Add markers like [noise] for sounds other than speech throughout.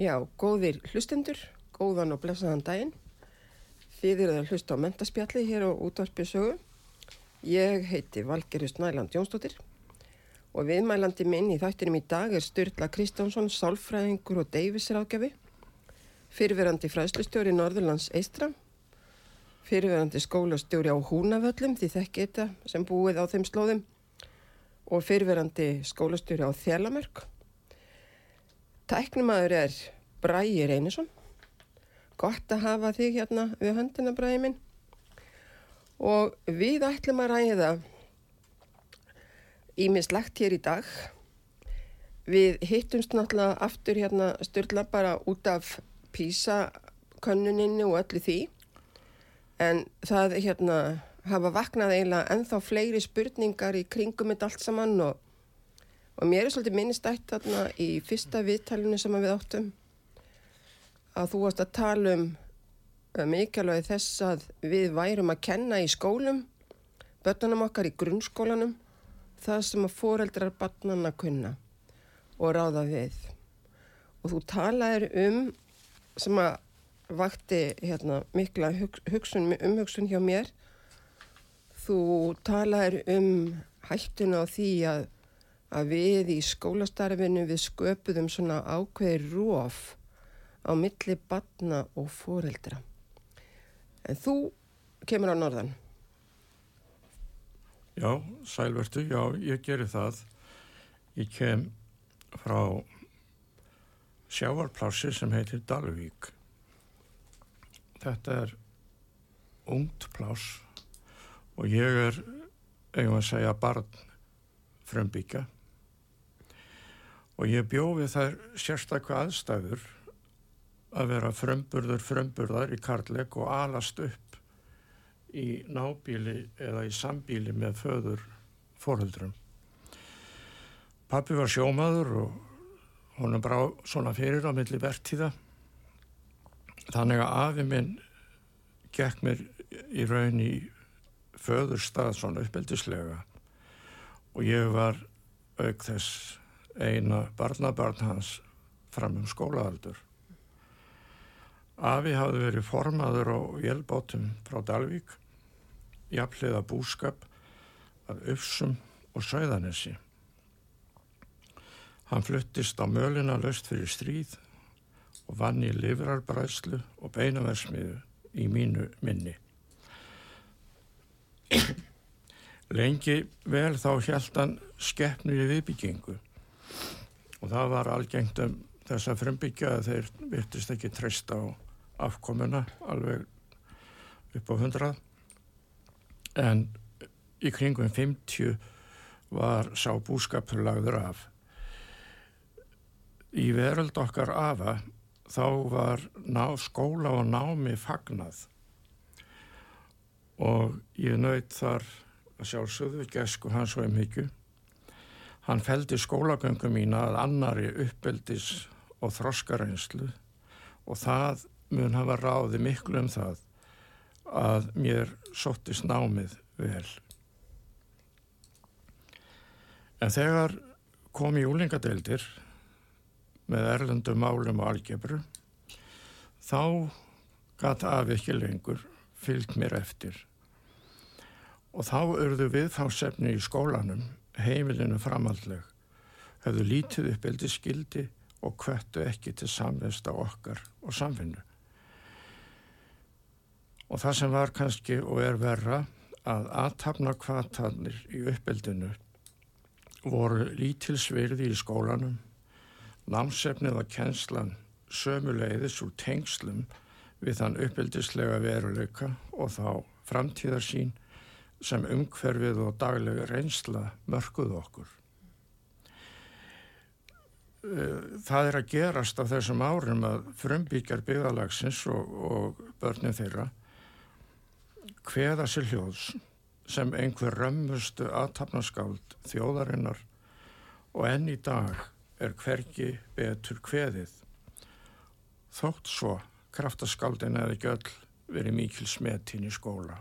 Já, góðir hlustendur, góðan og blessaðan daginn. Þið eruð að hlusta á mentaspjalli hér á útvarpisögu. Ég heiti Valgerist Næland Jónsdóttir og viðmælandi minn í þættinum í dag er Sturla Kristjánsson, sálfræðingur og deyfisrákjafi, fyrirverandi fræðslustjóri Norðurlands Eistra, fyrirverandi skólastjóri á Húnavöllum, því þekki þetta sem búið á þeim slóðum, og fyrirverandi skólastjóri á Þjalamörk. Tæknumadur er Bræi Reynisson. Gott að hafa þig hérna við höndina Bræi minn. Og við ætlum að ræða ímislegt hér í dag. Við hittumst náttúrulega aftur hérna styrla bara út af písakönnuninni og öllu því. En það hérna hafa vaknað eiginlega ennþá fleiri spurningar í kringum þetta allt saman og Og mér er svolítið minnistætt þarna í fyrsta viðtælunni sem við áttum að þú varst að tala um mikilvægi þess að við værum að kenna í skólum, börnunum okkar í grunnskólanum, það sem að foreldrar barnanna kunna og ráða við. Og þú talaðir um, sem að vakti hérna, mikla hugsun, umhugsun hjá mér, þú talaðir um hættuna á því að að við í skólastarfinu við sköpuðum svona ákveði róf á milli batna og foreldra. En þú kemur á norðan. Já, sælvertu, já, ég gerir það. Ég kem frá sjávarplási sem heitir Dalvík. Þetta er ungt plás og ég er, eigum að segja, barn frumbyggja og ég bjóði þær sérstaklega aðstæður að vera frömburður frömburðar í karlæk og alast upp í nábíli eða í sambíli með föður fóröldrum. Pappi var sjómaður og honum brá svona fyrir á milli vertíða þannig að afi minn gekk mér í raun í föðurstað svona uppeldislega og ég var auk þess eina barnabarn hans fram um skólaaldur. Afi hafði verið formaður á vélbótum frá Dalvík, jafnlega búskap að Ufsum og Söðanessi. Hann fluttist á mölina löst fyrir stríð og vann í livrarbræðslu og beinaversmiðu í mínu minni. [coughs] Lengi vel þá held hann skeppnu í viðbyggingu og það var algengt um þess að frumbyggja að þeir virtist ekki treysta á afkomuna alveg upp á 100 en í kringum 50 var sá búskapur lagður af. Í veröld okkar afa þá var ná, skóla og námi fagnað. Og ég nöyð þar að sjálfsögðu gesku hans og umhyggju Hann feldi skólagöngum mína að annari uppeldis og þroskareynslu og það mun hafa ráði miklu um það að mér sóttist námið vel. En þegar kom í úlingadeildir með erlendum málum og algebru þá gata af ekki lengur fyllt mér eftir og þá urðu viðfáðsefni í skólanum heimilinu framaldleg, hefðu lítið uppeldi skildi og kvættu ekki til samvist á okkar og samfinnu. Og það sem var kannski og er verra að aðtapna kvartanir í uppeldinu voru lítilsvirði í skólanum, námsefnið og kjenslan sömuleiðis úr tengslum við þann uppeldislega veruleika og þá framtíðarsín sem umhverfið og daglega reynsla mörguð okkur. það er að gerast á þessum árum að frumbyggjar byggðalagsins og, og börnin þeirra hveða sér hljóðs sem einhver römmustu aðtapnaskáld þjóðarinnar og enn í dag er hvergi betur hveðið. Þótt svo kraftaskáldin eða ekki öll verið mikil smetinn í skóla.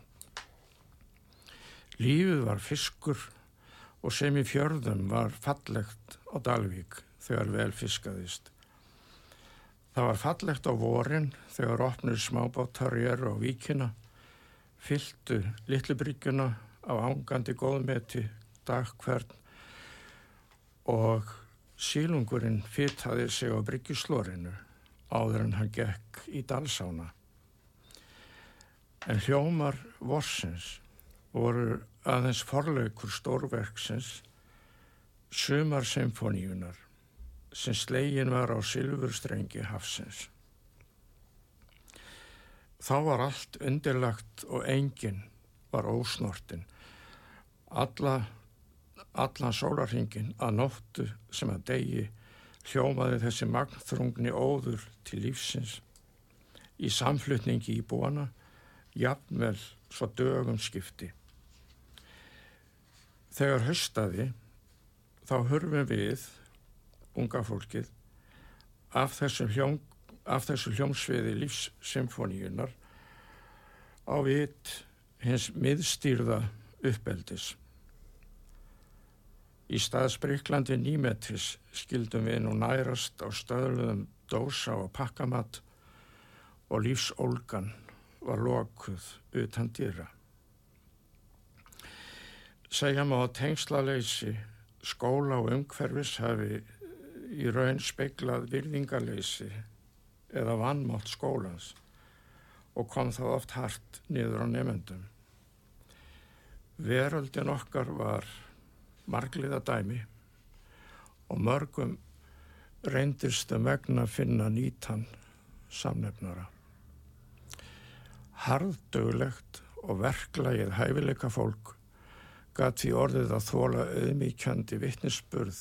Lífið var fiskur og sem í fjörðum var fallegt á Dalvík þegar vel fiskaðist. Það var fallegt á vorin þegar opnur smábáttarjar á víkina, fyltu litlubryggjuna á ángandi góðmeti dag hvern og sílungurinn fyttaði sig á bryggjuslórinu áður en hann gekk í dalsána. En hljómar vorsins voru aðeins forleikur stórverksins sumar symfoníunar sem slegin var á silfurstrengi hafsins. Þá var allt undirlagt og enginn var ósnortin. Alla, allan sólarhingin að nóttu sem að degi hljómaði þessi magnþrungni óður til lífsins í samflutningi í búana, jafnvel svo dögum skipti. Þegar höstaði þá hörfum við unga fólkið af þessu, hljóm, af þessu hljómsviði lífssymfoníunar á vitt hins miðstýrða uppeldis. Í staðsbreiklandi nýmetris skildum við nú nærast á stöðluðum dósa og pakkamatt og lífsólgan var lokuð utan dýra. Segja má að tengslaleysi skóla og umhverfis hafi í raun speiklað virðingaleysi eða vannmátt skólans og kom þá oft hart niður á nefendum. Veröldin okkar var margliða dæmi og mörgum reyndist að megna finna nýtan samnefnara. Harðdöglegt og verklagið hæfileika fólk gæti því orðið að þóla auðmíkjandi vittnisspurð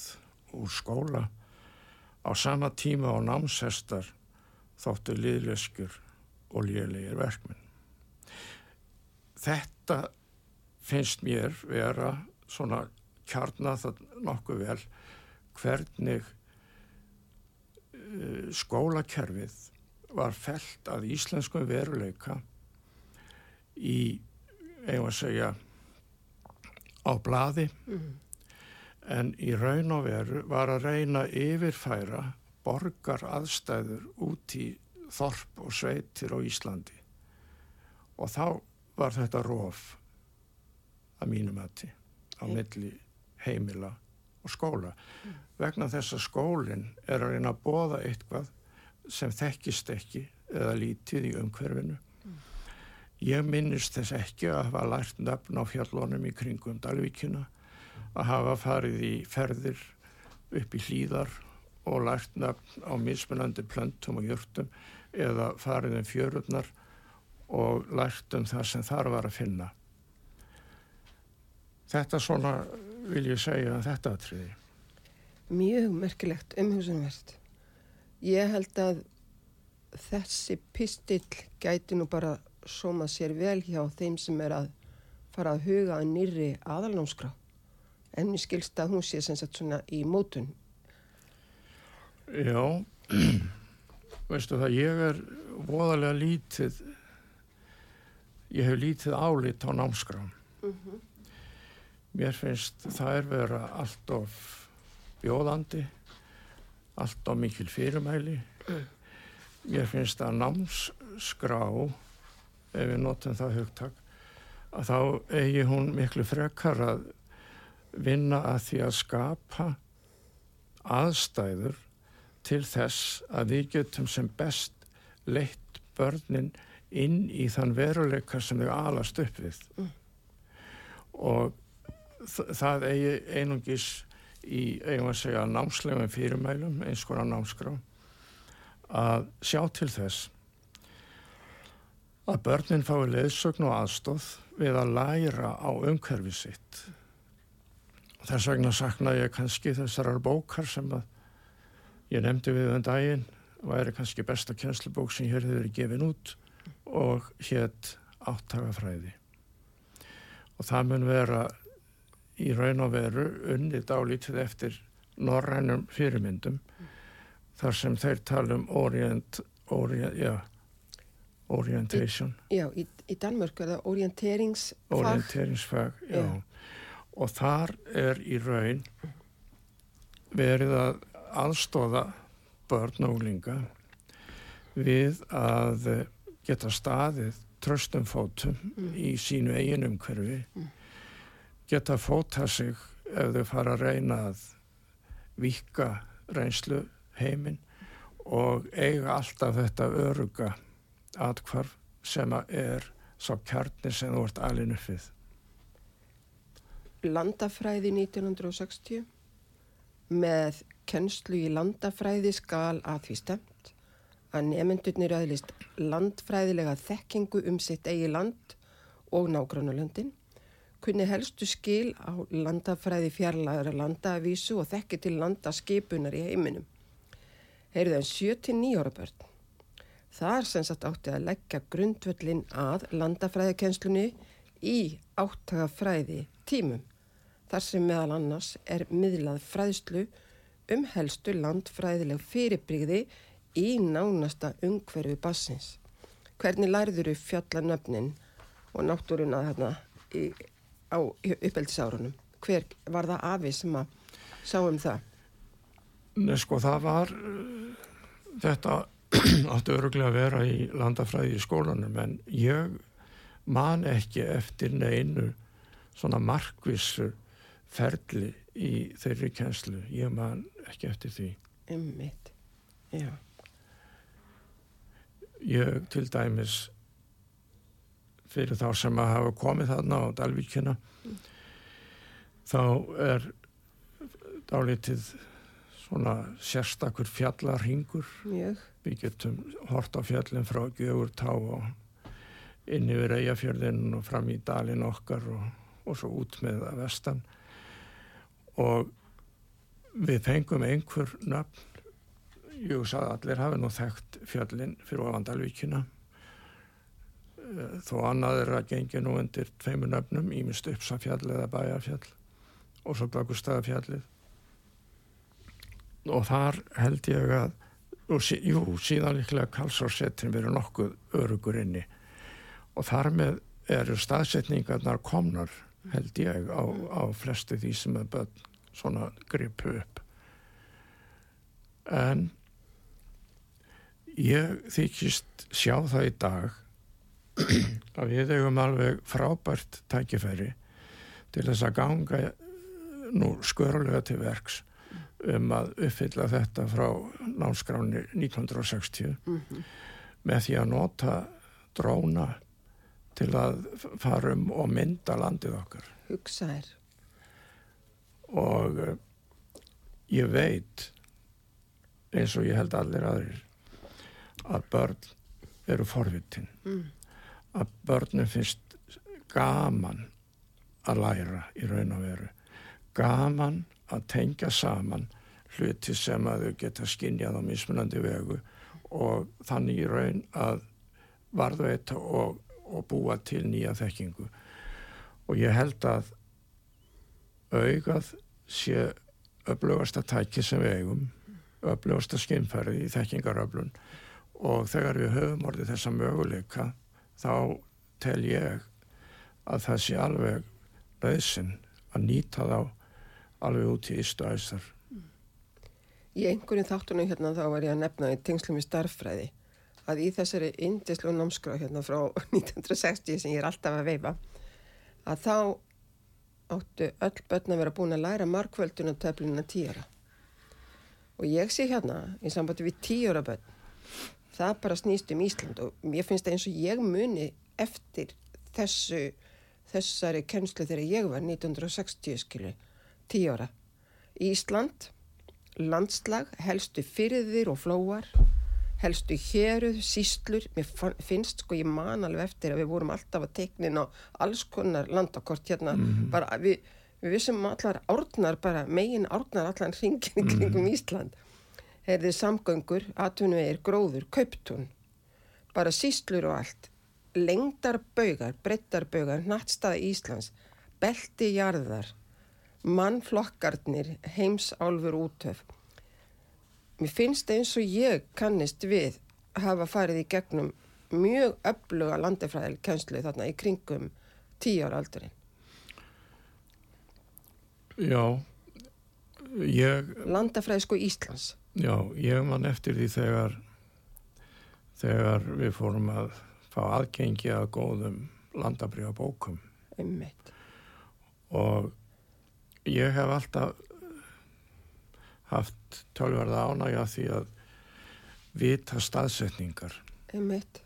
úr skóla á sama tíma á námshestar þóttu liðleskjur og lélegir verkminn. Þetta finnst mér vera svona kjarnað nokkuð vel hvernig skólakerfið var felt að íslenskum veruleika í, eigum að segja, á bladi mm. en í raun og veru var að reyna yfirfæra borgar aðstæður út í þorp og sveitir á Íslandi og þá var þetta róf að mínum aðti á milli heimila og skóla mm. vegna þess að skólinn er að reyna að bóða eitthvað sem þekkist ekki eða lítið í umhverfinu. Ég minnist þess ekki að hafa lært nöfn á fjallónum í kringum Dalvíkina, að hafa farið í ferðir upp í hlýðar og lært nöfn á mismunandi plöntum og jörtum eða farið um fjörurnar og lært um það sem þar var að finna. Þetta svona vil ég segja að þetta aðtriði. Mjög merkilegt umhugsunverst. Ég held að þessi pistill gæti nú bara sóma sér vel hjá þeim sem er að fara að huga að nýri aðalnámskrá en mér skilst að hún sé sem sagt svona í mótun Já [clears throat] veistu það, ég er voðalega lítið ég hef lítið álit á námskrán mm -hmm. mér finnst það er vera allt of bjóðandi allt of mikil fyrirmæli mm. mér finnst að námsskrá ef við notum það hugtak að þá eigi hún miklu frekar að vinna að því að skapa aðstæður til þess að við getum sem best leitt börnin inn í þann veruleika sem þau alast upp við mm. og það eigi einungis í, eigum að segja, námslegum fyrirmælum, eins konar námskrá að sjá til þess að börnin fái leðsögn og aðstóð við að læra á umhverfi sitt. Þess vegna sakna ég kannski þessar bókar sem að ég nefndi við um daginn væri kannski besta kjenslubók sem hér hefur gefin út og hétt áttagafræði og það mun vera í raun og veru unnið dálítið eftir norrænum fyrirmyndum þar sem þeir tala um orient, orient, já, orientation. Já, í, í Danmörk er það orienteringsfag. Orienteringsfag, já. Já. og þar er í raun verið að aðstóða börn og úlinga við að geta staðið tröstum fótum í sínu eigin umhverfi. Geta fóta sig ef þau fara að reyna að vika reynslu heiminn og eiga alltaf þetta öruga atkvarf sem að er sá kjarnir sem þú ert alin uppið. landafræði 1960 með kennslu í landafræði skal að því stemt að nefndurnir öðlist landfræðilega þekkingu um sitt eigi land og nágrannulöndin kunni helstu skil á landafræði fjarlæðara landavísu og þekki til landaskipunar í heiminum. Heyrðu en 7-9 ára börn. Þar sem sagt átti að leggja grundvöllin að landafræðikennslunni í áttagafræði tímum. Þar sem meðal annars er miðlað fræðslu um helstu landfræðileg fyrirbrigði í nánasta umhverfi bassins. Hvernig lærður þau fjallanöfnin og náttúruna þarna í, á uppeldisárunum? Hver var það afi sem að sá um það? Nei, sko, það var uh, þetta [clears throat] átti öruglega að vera í landafræði í skólanum en ég man ekki eftir neinu svona markvissu ferli í þeirri kjenslu. Ég man ekki eftir því. Ummitt, já. Ég til dæmis fyrir þá sem að hafa komið þarna á Dalvíkina þá er dálítið svona sérstakur fjallarhingur Mjög, við getum hort á fjallin frá Gjögur tá og inn yfir Eyjafjörðin og fram í dalin okkar og, og svo út með að vestan. Og við fengum einhver nöfn. Ég sagði allir hafi nú þekkt fjallin fyrir ofan Dalvíkina. Eh, þó annað er að gengi nú undir tveimur nöfnum, ímist uppsafjall eða bæjarfjall og svo bakustæðafjallið og þar held ég að sí- jú, síðan líklega Karlsársettin verið nokkuð örugur inni. Og þar með eru staðsetningarnar komnar held ég á, á flestu því sem er börn svona gripu upp. En ég þykist sjá það í dag [clears throat] að við eigum alveg frábært tækifæri til þess að ganga nú skörulega til verks um að uppfylla þetta frá námskráni 1960 með því að nota dróna til að fara um og mynda landið okkar. Hugsa er. og uh, ég veit eins og ég held allir aðrir að börn eru forvitin. Mm. að börnum finnst gaman að læra í raun og veru. Gaman að tengja saman hluti sem að þau geta skinjað á mismunandi vegu og þannig í raun að varðveita og, og búa til nýja þekkingu. Og ég held að augað sé öflugasta tæki sem við eigum öflugasta skinnfærið í þekkingaröflun. Og þegar við höfum orðið þessa möguleika þá tel ég að það sé alveg beðsinn að nýta þá alveg út í ístu æsar. Í einhverjum þáttunum hérna þá var ég að nefna í tengslum í starffræði að í þessari indislu námskrá hérna frá [laughs] 1960 sem ég er alltaf að veifa að þá áttu öll börn að vera búin að læra markvölduna töfluna tíara. Og ég sé hérna í sambandi við tíara börn, það bara snýst um Ísland og mér finnst það eins og ég muni eftir þessu, þessari kennslu þegar ég var 1960 skilu, tíara. Ísland, landslag, helstu fyrðir og flóar, helstu héruð, síslur, mér finnst sko ég man alveg eftir að við vorum alltaf að teiknin á alls konar landakort hérna, bara við, við vissum allar árnar bara, megin árnar allan hringin í kringum Ísland. Herðið samgöngur, atvinnuvegir, gróður, kauptún, bara síslur og allt. Lengdar baugar, brettar baugar, nattstaði Íslands, belti jarðar, mannflokkarnir, heimsálfur útöf. Mér finnst eins og ég kannist við hafa farið í gegnum mjög öfluga landefræðil kjenslu þarna í kringum tíu ára aldurinn. Já, ég, Landafræði sko Íslands. já, ég man eftir því þegar, þegar við fórum að fá aðgengi að góðum landabriða bókum Einmitt. og ég hef alltaf haft tölverða ánægja því að vita staðsetningar Einmitt.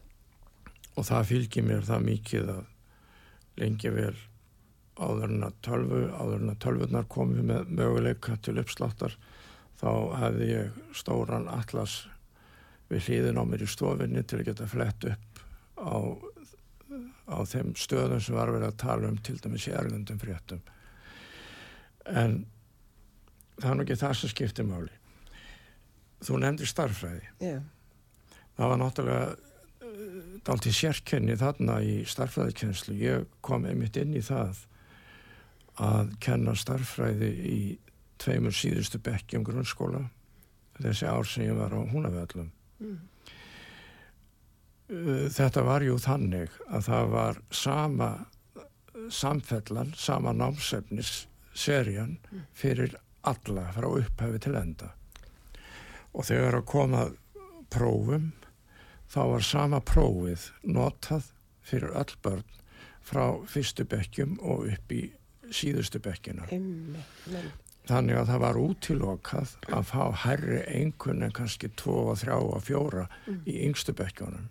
og það fylgir mér það mikið að lengi vel áður en að tölvu, áður en að tölvunar komið með möguleika til uppsláttar þá hefði ég stóran atlas við hlýðin á mér í stofinni til að geta flett upp á, á þeim stöðum sem var verið að tala um til dæmis í erlendum fréttum en það er nú ekki það sem skiptir máli þú nefndir starffræði Já. það var náttúrulega dálítið sérkenni þarna í starffræðikenslu. Ég kom einmitt inn í það að kenna starffræði í tveimur síðustu bekkjum grunnskóla þessi ár sem ég var á húnavöllum. Mm. Þetta var jú þannig að það var sama samfellan, sama námsefnis serían fyrir alla frá upphafi til enda. Og þegar að koma prófum þá var sama prófið notað fyrir öll börn frá fyrstu bekkjum og upp í síðustu bekkina. Þannig að það var útilokað að fá herri einhvern en kannski tvo og þrjá og fjóra í yngstu bekkjónum.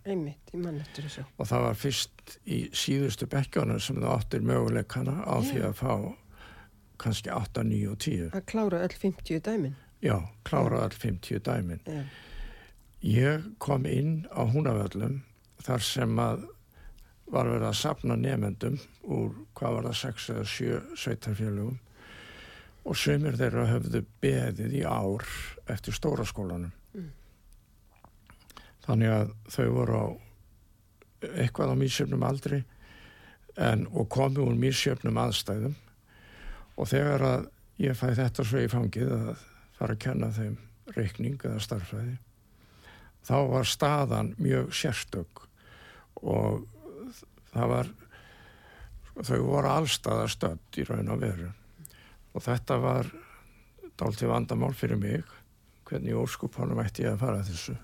Og það var fyrst í síðustu bekkjónum sem það áttir möguleikana á því að fá kannski 8, 9 og 10. Að klára öll 50 dæmin. Já, klára all 50 dæmin. Já. Ég kom inn á húnavöllum þar sem að var verið að sapna nefendum úr hvað var það 6 eða 7 sveitarfélugum og sömur þeirra höfðu beðið í ár eftir stóra skólanum. Þannig að þau voru á eitthvað á mísjöfnum aldri en, og komu úr mísjöfnum aðstæðum og þegar að ég fæ þetta svo í fangið að fara að kenna þeim reikning eða starfræði þá var staðan mjög sérstök. Og það var þau voru allstaða stödd í raun og veru. Og þetta var dálítið vandamál fyrir mig hvernig óskupanum ætti ég að fara að þessu.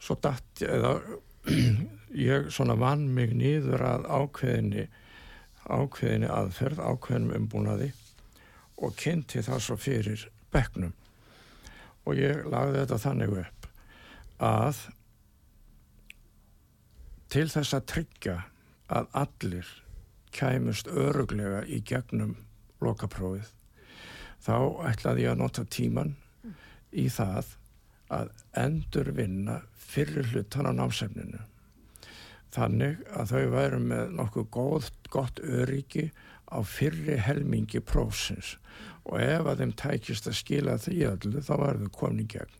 Svo datt ég eða [clears throat] ég svona vann mig nýður að ákveðinni ákveðinni aðferð, ákveðinum umbúnaði og kynnti það svo fyrir bekknum. Og ég lagði þetta þannig upp að til þess að tryggja að allir kæmust öruglega í gegnum lokaprófið þá ætlaði ég að nota tíman í það að endur vinna fyrir hlutan á námsefninu þannig að þau væru með nokkuð góð, gott öryggi á fyrri helmingi prófsins. Og ef að þeim tækist að skila því öllu þá var þau komin í gegn.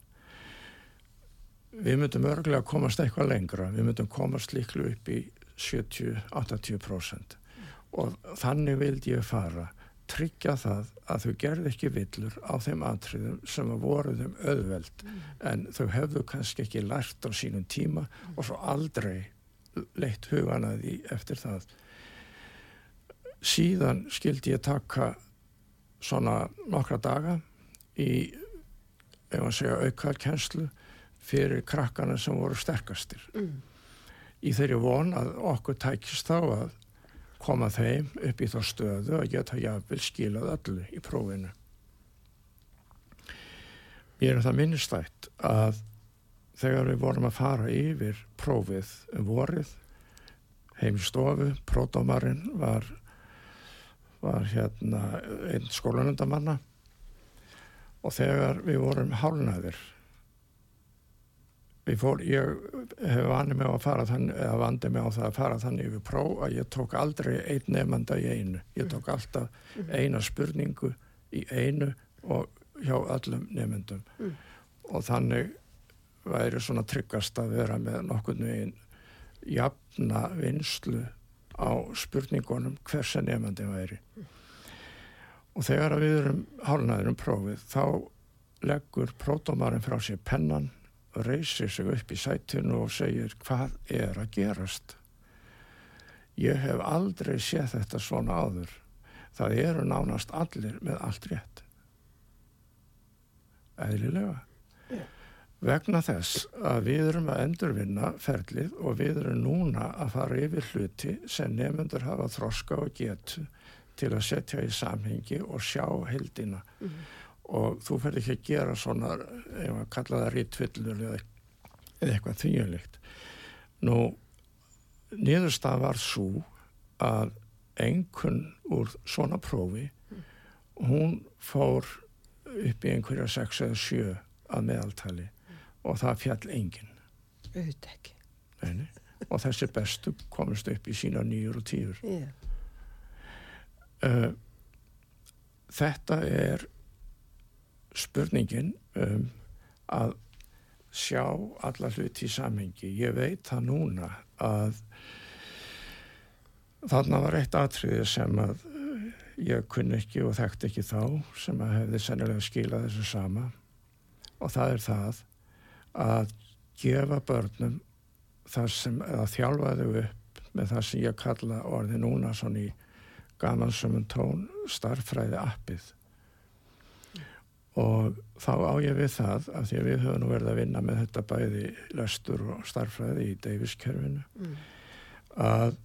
Við myndum örgulega komast eitthvað lengra. Við myndum komast líklu upp í 70-80% og þannig vildi ég fara. Tryggja það að þau gerði ekki villur á þeim atriðum sem að voru þeim auðveld. En þau hefðu kannski ekki lært á sínum tíma og svo aldrei leitt hugan að því eftir það síðan skildi ég taka svona nokkra daga í ef að segja aukað kjenslu fyrir krakkana sem voru sterkastir Mm. í þeirri von að okkur tækist þá að koma þeim upp í þá stöðu að geta jafnvel skilað öllu í prófinu. Mér er það minnistætt að þegar við vorum að fara yfir prófið um vorið heim í stofu, pródómarinn var, var hérna einn skólanundamanna og þegar við vorum hálnaðir við fór, ég hef vanið mig á að fara þannig, eða vandi mig á það að fara þannig yfir próf að ég tók aldrei einn nefnda í einu. Ég tók alltaf eina spurningu í einu og hjá öllum nefndum. Mm. og þannig væri svona tryggast að vera með nokkurnu einn jafna vinslu á spurningunum hversa nefandi væri. Og þegar við erum hálnaður um prófið þá leggur pródómarinn frá sér pennan reysir sig upp í sætinu og segir hvað er að gerast. Ég hef aldrei séð þetta svona áður. Það eru nánast allir með allt rétt. Eðlilega. Vegna þess að við erum að endurvinna ferlið og við erum núna að fara yfir hluti sem nefnundur hafa þroska og getu til að setja í samhengi og sjá heldina. Mm. Og þú ferð ekki að gera svona, ef að kalla það rítvillur eða, eða eitthvað þvíulikt. Nú, niðurstað var svo að einhvern úr svona prófi, hún fór upp í einhverja 6 eða 7 að meðaltali og það fjall enginn. Auðvitað ekki. Neini. Og þessi bestu komist upp í sína nýjur og tíur. Yeah. Uh, þetta er spurningin um að sjá alla hluti í samhengi. Ég veit það núna að þarna var eitt atriði sem að uh, ég kunni ekki og þekkt ekki þá sem að hefði sennilega skilað þessu sama og það er það að gefa börnum það sem, eða þjálfa þau upp með það sem ég kalla orði núna svona í gamansömmun tón starffræði appið og þá á ég við það að því að við höfum nú verið að vinna með þetta bæði lestur og starffræði í Davis-kerfinu Mm. að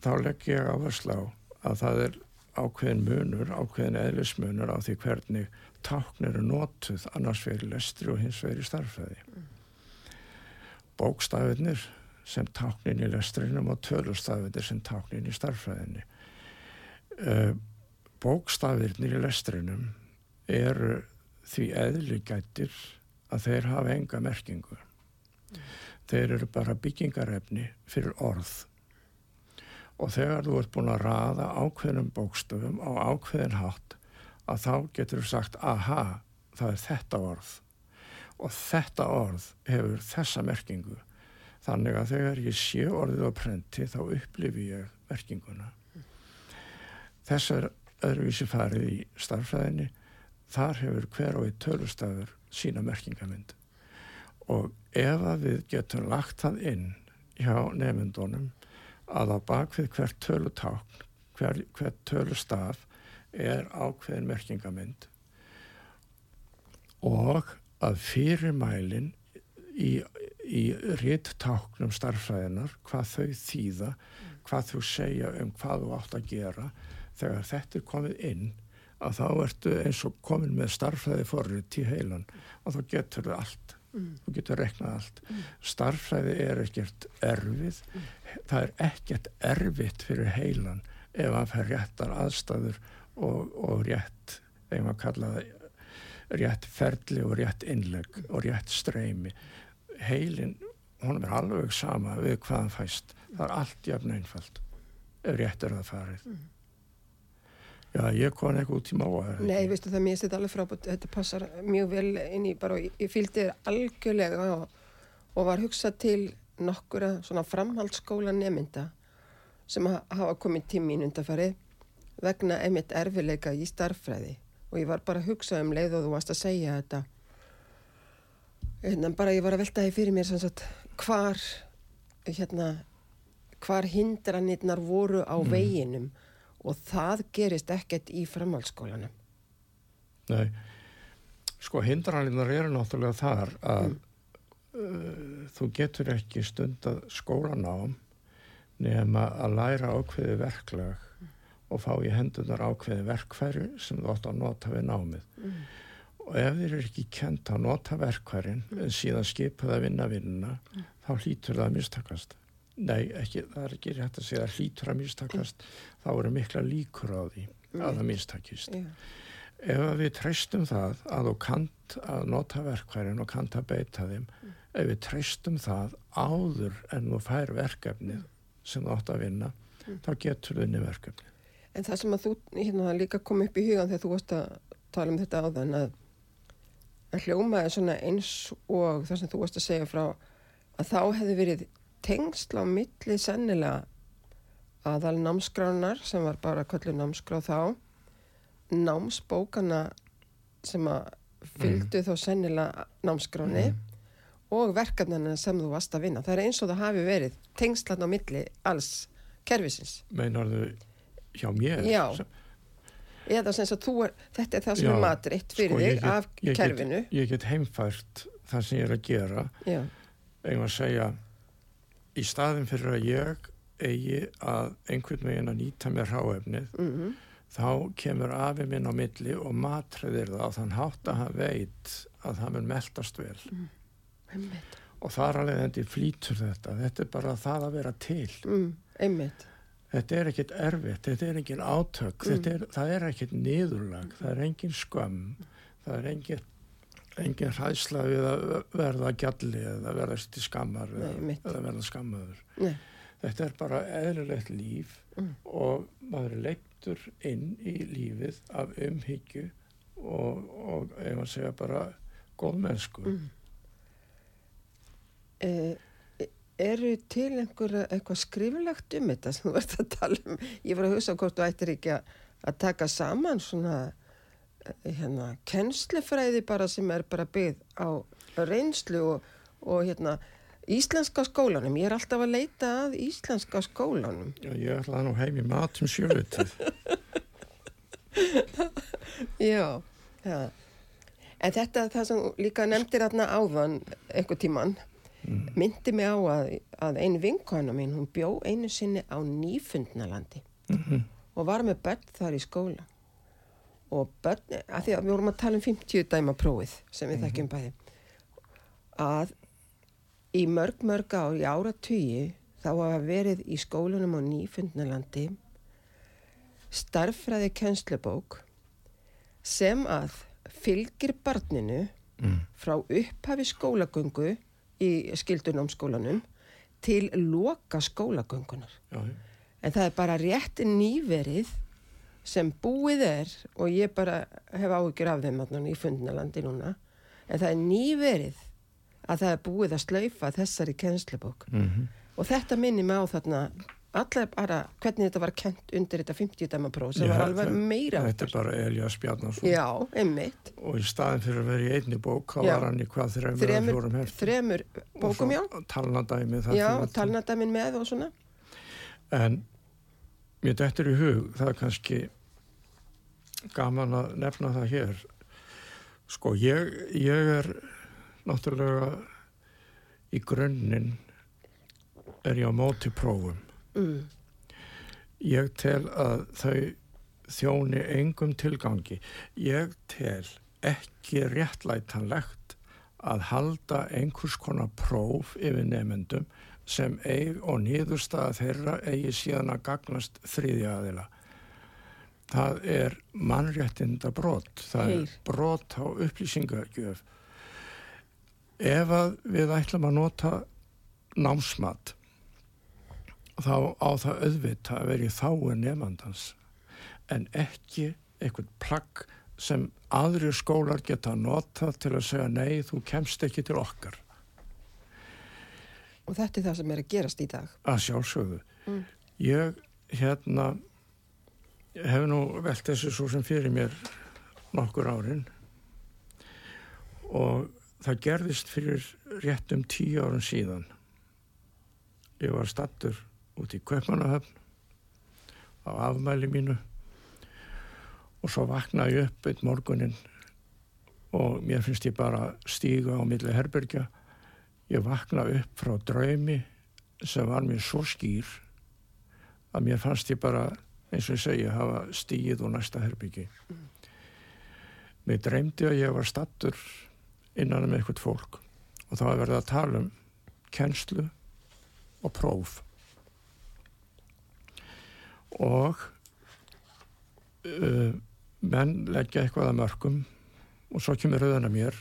þá legg ég áherslu á að það er ákveðin munur, ákveðin eðlismunur á því hvernig tákn eru notuð annars verið lestri og hins verið starffræði. Bókstafinir sem táknin í lestrinum og tölustafinir sem táknin í starffræðinni. Uh, bókstafinir í lestrinum eru því eðligættir að þeir hafa enga merkingu. Þeir eru bara byggingarefni fyrir orð og þegar þú ert búin að raða ákveðnum bókstöfum á ákveðin hátt að þá getur þú sagt aha, það er þetta orð. Og þetta orð hefur þessa merkingu. Þannig að þegar ég sé orðið á prenti þá upplifi ég merkinguna. Þess er öðruvísi farið í starffræðinni þar hefur hver og eitt tölustafur sína merkingamind og ef að við getum lagt það inn hjá nefndunum að á bakvið hvert tölutákn, hver, hvert tölustaf er ákveðin merkingamind og að fyrirmælin í, í ritttáknum starffræðinar, hvað þau þýða, hvað þau segja um hvað þú átt að gera, þegar þetta er komið inn, að þá ertu eins og komin með starffræði forrið í heilan og þá getur þau allt mm. þú getur reknað allt mm. starffræði er ekkert erfið mm. það er ekkert erfitt fyrir heilan ef hann fær réttar aðstæður og, og rétt þegar maður kalla það rétt ferli og rétt innleg og rétt streymi. Heilin, hún er alveg sama við hvað hann fæst. Það er allt jafn einfalt ef rétt er það farið. Já, ég kom ekki út í máa. Nei, veistu það, mér þetta alveg frábært, þetta passar mjög vel inn í bara, ég fylgdi þér algjörlega og, og var hugsað til nokkura svona framhaldsskóla nemynda sem hafa komið tímin undarfarið vegna einmitt erfileika í starffræði og ég var bara að hugsa um leið og þú varst að segja þetta hérna bara ég var að velta því fyrir mér sagt hvar hérna hvar hindranirnar voru á mm. veginum og það gerist ekkert í framhaldsskólanum. Nei, sko hindranirnar eru náttúrulega þar að mm. uh, þú getur ekki stund að skólanám nema að læra ákveði verklag. Og fá í hendunar ákveði verkfæri sem þú átt að nota við námið. Mm. Og ef þér er ekki kent að nota verkfærin en síðan skipað að vinna vinnuna, þá hlýtur það að mistakast. Nei, ekki, það er ekki rétt að segja að hlýtur að mistakast, þá eru mikla líkur á því að það mistakist. Yeah. Ef við treystum það að þú kant að nota verkværin og kant að beita þeim, mm. ef við treystum það áður en þú fær verkefnið sem þú átt að vinna, mm. þá getur inn í verkefnið. En það sem að þú hérna, líka kom upp í hugan þegar þú varst að tala um þetta áðan að það hljómaði svona eins og það sem þú varst að segja frá að þá hefði verið tengsl á milli sennilega aðal námskránar sem var bara kvöldu námskrá þá námsbókana sem að fylgdu þá sennilega námskráni og verkefnana sem þú varst að vinna. Það er eins og það hafi verið tengslan á milli alls kervisins. Meinarðu hjá mér? Já. Eða sem að þú er, þetta er það sem Já, er matreitt fyrir Sko, þig get- af ég get- kerfinu. Ég get heimfært það sem ég er að gera eigum að segja í staðin fyrir að ég eigi að einhvern veginn að nýta mér hráefnið mm þá kemur afi minn á milli og matræðir það á þann hátt að hann veit að það mun meldast vel einmitt. og þar alveg þetta flýtur þetta þetta er bara það að vera til Mm, einmitt. Þetta er ekkit erfitt, þetta er engin átök Mm. er, það er ekkit niðurlag það er engin skömm það er engin engin hræðsla við að verða gjalli eða verða til skammar Nei, eða, verða skammaður Nei. þetta er bara eðlilegt líf Mm. og maður er leittur inn í lífið af umhyggju og, og ef að segja bara góðmennsku Mm. Eh, eru til einhver eitthvað skrifilegt um þetta sem þú ert að tala um? Ég var að hugsa hvort þú ættir ekki að, að taka saman svona eh, hérna, kennslufræði bara sem er bara byggð á reynslu og, og hérna íslenska skólanum. Ég er alltaf að leita að íslenska skólanum. Já, ég ætlaði nú heim í matum sjölutið [laughs] Já, já. En þetta, það sem líka nefndir þarna áðan einhver tíman, Mm. myndi mig á að, að ein vinkona mín, hún bjó einu sinni á nýfundnalandi Mhm. og var með börn þar í skóla. Og börn, að því að við vorum að tala um 50 dæma prófið sem við þekkjum bæði, að í mörg mörg ár, í ára tugi, þá hafa verið í skólanum á nýfundnalandi starffræði kennslubók sem að fylgir barninu Mm. frá upphafi skólagöngu í skildunámskólanum til loka skólagöngunar. Já. En það er bara rétt nýverið sem búið er og ég bara hef áhyggjur af þeim í fundinalandi núna. En það er nýverið að það er búið að slaufa þessari kennslubók. Mhm. Og þetta minni mig á þarna allar bara hvernig þetta var kent undir þetta 50 dæma próf sem Já, var alveg meira Þetta er bara Elias Bjarnarsson Já, einmitt. og í staðin fyrir að vera í einni bók þá Já. var hann í hvað þreymur eða Þremur, fjórum hefti þremur bókum, já. talnadæmi þar Já, fyrir aftan. talnadæmin með og svona. en mér dettur í hug það er kannski gaman að nefna það hér sko ég, ég er náttúrulega í grunninn er ég á móti prófum Mm. ég tel að þau þjóni engum tilgangi ég tel ekki réttlætanlegt að halda einhvers konar próf yfir nefendum sem eig og niðurstaða þeirra eigi síðan að gagnast þriðja aðila það er mannréttinda brot það Heyr. er brot á upplýsingagjöf ef að við ætlum að nota námsmat þá á það auðvita að vera í þáu nefandans en ekki eitthvað plagg sem aðri skólar geta notað til að segja nei, þú kemst ekki til okkar Og þetta er það sem er að gerast í dag. að sjálfsögðu. Mm. Ég hérna hef nú velt þessu svo sem fyrir mér nokkur árin og það gerðist fyrir rétt um tíu árun síðan. Ég var stattur út í Kaupmannahöfn á afmæli mínu. Og svo vaknaði ég upp eitt morgunin og mér finnst ég bara stíga á milli herbergja. Ég vakna upp frá draumi sem var mér svo skýr að mér fannst ég bara eins og ég segi hafa stíð og næsta herbyggi mér dreymdi að ég var stattur innan um eitthvað fólk og það var verið að tala um kennslu og próf og uh, menn leggja eitthvað að mörgum og svo kemur rauðan að mér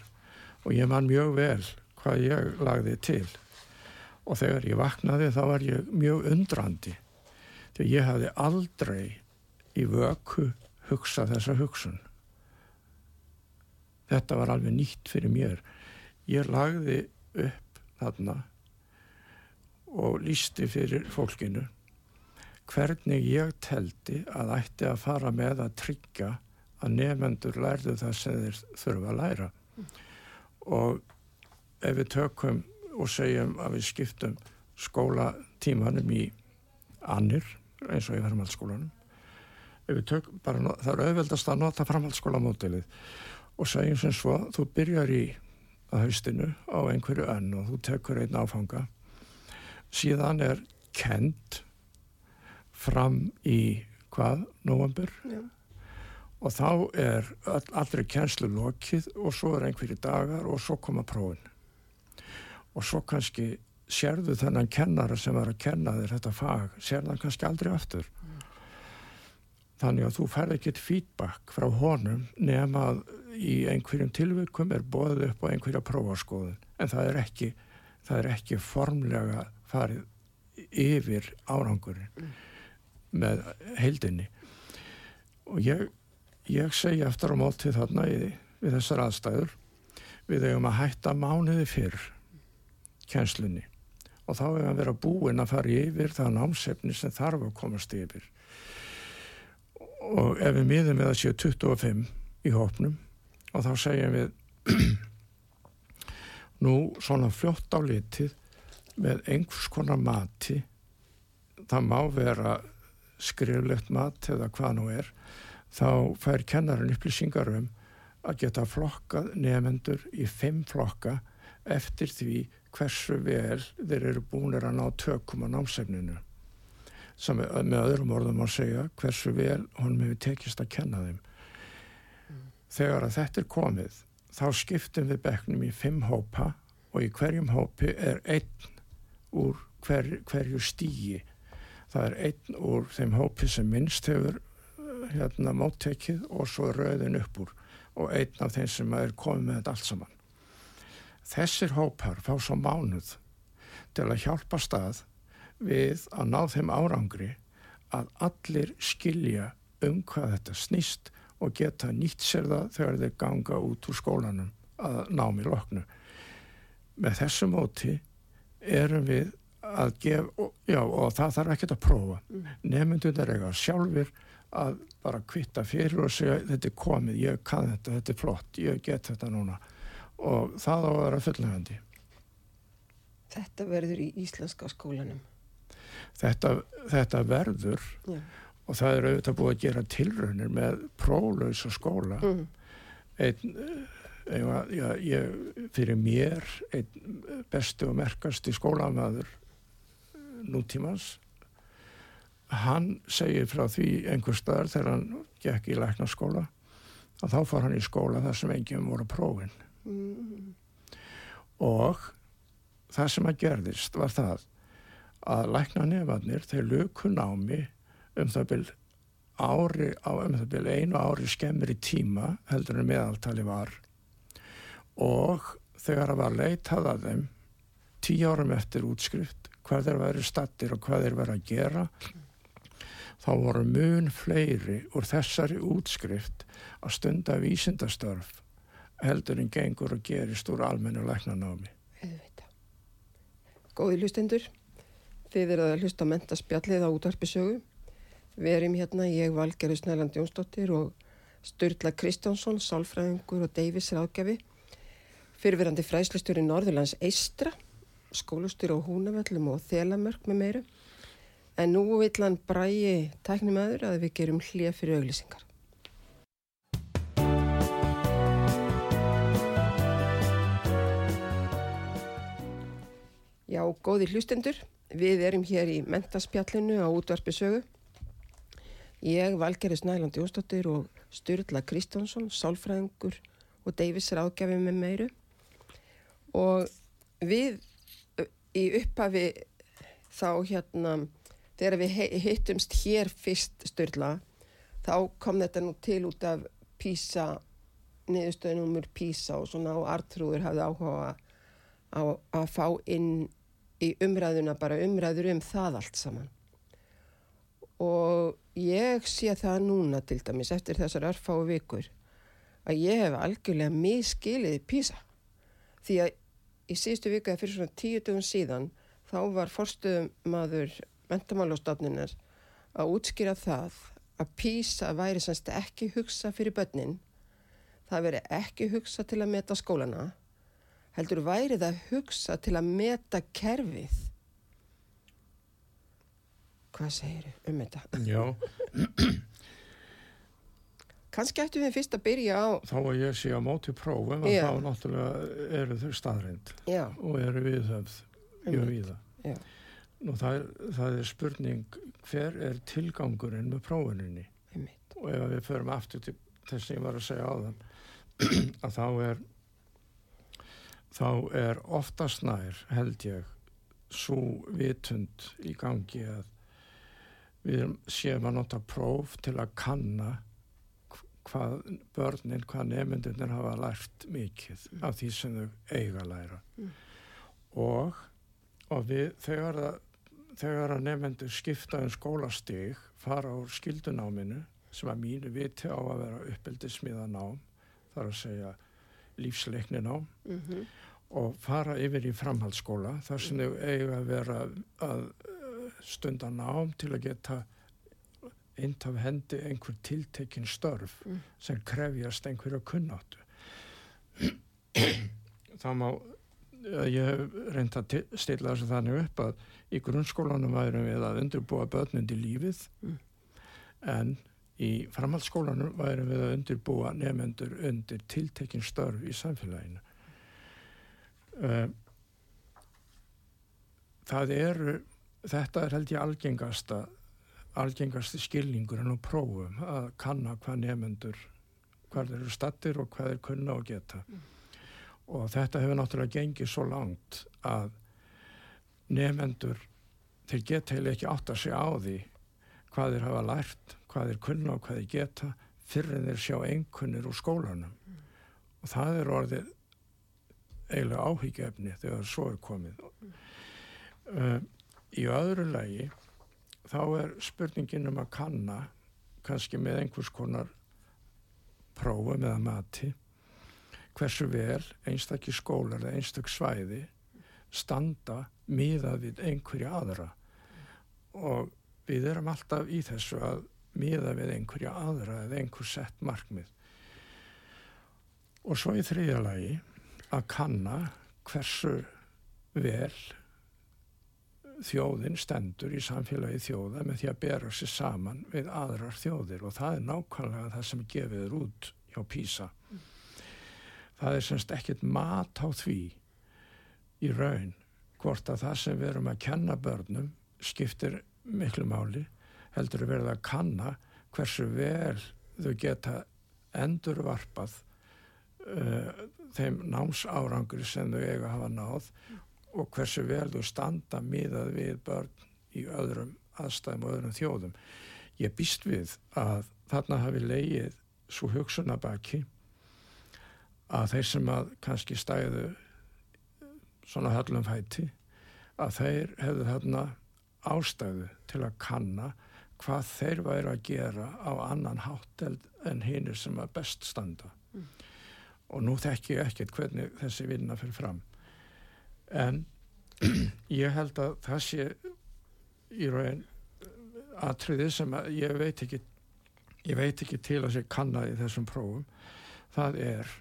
og ég man mjög vel hvað ég lagði til. Og þegar ég vaknaði þá var ég mjög undrandi því ég hafði aldrei í vöku hugsað þessa hugsun. Þetta var alveg nýtt fyrir mér. Ég lagði upp þarna og lísti fyrir fólkinu hvernig ég teldi að ætti að fara með að tryggja að nefendur lærðu það sem þeir þurfa að læra. Og ef við tökum og segjum að við skiptum skólatímanum í annir eins og í framhaldsskólanum tökum bara, það er auðveldast að nota framhaldsskólamótilið og segjum sem svo, þú byrjar í að haustinu á einhverju önn og þú tekur einn áfanga. Síðan er kent fram í hvað, november Já. og þá er all, allri kjenslu lokið og svo er einhverju dagar og svo koma prófin. Og svo kannski sérðu þennan kennara sem var að kenna þér þetta fag, sérðu hann kannski aldrei aftur? Þannig að þú færð ekkert feedback frá honum nema að í einhverjum tilvikum er bóðið upp á einhverja prófaskoðun. En það er ekki það er ekki formlega farið yfir árangurinn með heildinni. Og ég, ég segi eftir á móti þarna í, við þessar aðstæður við eigum að hætta mánuði fyrr kjenslunni og þá hefur að vera búin að fara yfir það námsefni sem þarf að komast yfir. Og ef við miðum við að séu 25 í hópnum og þá segjum við [clears throat] nú svona fljótt á litið með einhvers konar mati það má vera skriflegt mat eða hvað nú er þá fær kennarinn upplýsingar um að geta flokkað nefendur í fimm flokka eftir því hversu vel þeir eru búinir að ná tökum á námsefninu. Sem með öðrum orðum að segja hversu vel honum hefur tekist að kenna þeim. Þegar að þetta er komið þá skiptum við bekknum í fimm hópa og í hverjum hópi er einn úr hver, hverju stígi það er einn úr þeim hópi sem minnst hefur eh, hérna móttekið og svo rauðin upp úr og einn af þeim sem er komið með þetta allt saman þessir hópar fá svo mánuð til að hjálpa stað við að ná þeim árangri að allir skilja um hvað þetta snýst og geta nýtt sér það þegar þeir ganga út úr skólanum að námi loknu. Með þessu móti erum við að gefa, já og það þarf ekkert að prófa. Nefndunir eiga sjálfur að bara kvitta fyrir og segja þetta er komið, ég kann þetta, þetta er flott, ég get þetta núna og það á að vera fullnægandi. Þetta verður í íslenska skólanum. Þetta, þetta verður Já. og það er auðvitað búið að gera tilraunir með prólausa skóla Mm. einn, eh, já, ég, fyrir mér einn besti og merkasti skólamæður nútímans. Hann segir frá því einhver staðar þegar hann gekk í læknaskóla að þá fór hann í skóla þar sem enginn voru prófin. Mm. og það sem að gerðist var það að lækna nefarnir þeir luku námi um það byl ári á um það byl einu ári skemmri tíma heldur en meðaltali var. Og þegar að var leitað að þeim tíu árum eftir útskrift hvað þeir væri stattir og hvað þeir væri að gera þá voru mun fleiri úr þessari útskrift að stunda vísindastörf heldur en gengur og gerist úr almennu læknanámi. Góði hlustendur, þið eruð að hlusta mentaspjallið á útvarpisögu. Við erum hérna, ég Valgerður Snæland Jónsdóttir og Sturla Kristjánsson, sálfræðingur og Davis ráðgjafi, fyrirverandi fræslustjóri Norðurlands Eistra, skólustjóri á Húnavöllum og Þelamörk með meiru. En nú vill hann brægi tæknumæður að við gerum hlið fyrir auglýsingar. Já, góði hlustendur, við erum hér í mentaspjallinu á útvarpisögu. Ég, Valgerður Snæland Jónsdóttir og Sturla Kristjánsson, sálfræðingur og Davis ráðgjafi með meiru. Og við í upphafi þá hérna, þegar við hittumst hér fyrst Sturla, þá kom þetta nú til út af PISA, niðurstöðnumur PISA og svona og Artrúður hafði áhuga á að fá inn í umræðuna bara umræður um það allt saman. Og ég sé það núna til dæmis eftir þessar örfáu vikur að ég hef algjörlega miskilið písa. Því að í síðustu vika eða fyrir svona tíu dögum síðan þá var forstuðum maður mentamálastofnunar að útskýra það að písa væri semst ekki hugsa fyrir börnin. Það veri ekki hugsa til að meta skólana. Heldur væri það hugsa til að meta kerfið. Hvað segir um þetta? Já, [clears throat] Kanski ættum við fyrst að byrja á, þá að ég sé á móti prófum að þá náttúrulega eru þau staðrind og eru víða. já, Nú það það er spurning hver er tilgangurinn með prófuninni? Einmitt, og ef við förum aftur til þess sem ég var að segja á þann [clears throat] að þá er þá er oftast nær held ég svo vitund í gangi að við séum að nota próf til að kanna hvað börnin, hvað nefndunir hafa lært mikið af því sem þau eiga læra. Og, og við þegar að þegar að nefnendur skipta um skólastig fara úr skildunáminu sem að mínu viti á að vera uppeldismiða nám þar að segja lífsleikni nám mhm, og fara yfir í framhaldsskóla þar sem þau eiga að vera að eh, stunda nám til að geta eint af hendi einhver tiltekin störf Mm. sem krefjast einhverja kunnáttu þá má eh, ég hef reynd að til- stilla þessu þannig upp að í grunnskólanum værum við að undirbúa börnundi lífið Mm. en í framhaldsskólanum værum við að undirbúa nefnendur undir tiltekin störf í samfélaginu uh, það eru þetta er held ég algengasta algengasti skilningurinn og prófum að kanna hvað nefnendur hvað þeir eru stattir og hvað þeir kunna og geta. Og þetta hefur náttúrulega gengið svo langt að nefnendur þeir geta heila ekki átt að segja á því hvað þeir hafa lært, hvað þeir kunna og hvað þeir geta fyrir en þeir sjá einkunnir úr skólanum. Og það er orðið eiginlega áhyggjefni þegar svo er komið. Uh, í öðru lagi þá er spurningin um að kanna kannski með einhvers konar prófum eða mati hversu vel einstakki skólar eða einstak svæði standa miðað við einhverja aðra. Og við erum alltaf í þessu að miða við einhverja aðra eða einhver sett markmið. Og svo í þriðja lagi að kanna hversu vel þjóðin stendur í samfélagi þjóða með því að bera sér saman við aðrar þjóðir og það er nákvæmlega það sem gefið er út hjá PISA. Það er semst ekkert mat á því í raun hvort að það sem við erum að kenna börnum skiptir miklu máli heldur að verða að kanna hversu vel þau geta endurvarpað uh, þeim námsárangri sem þau eiga að hafa náð og hversu vel þú standa miðað við börn í öðrum aðstæðum og öðrum þjóðum. Ég býst við að þarna hafi leið svo hugsunabaki að þeir sem að kannski stæðu svona höllum fæti að þeir hefðu þarna ástæðu til að kanna hvað þeir væri að gera á annan hátteld en hinnir sem að best standa. Og nú þekki ég ekkert hvernig þessi vinna fyrir fram en [clears throat] ég held að það sé í raun atriði sem að ég veit ekki ég veit ekki til að sé kannað í þessum prófum. Það er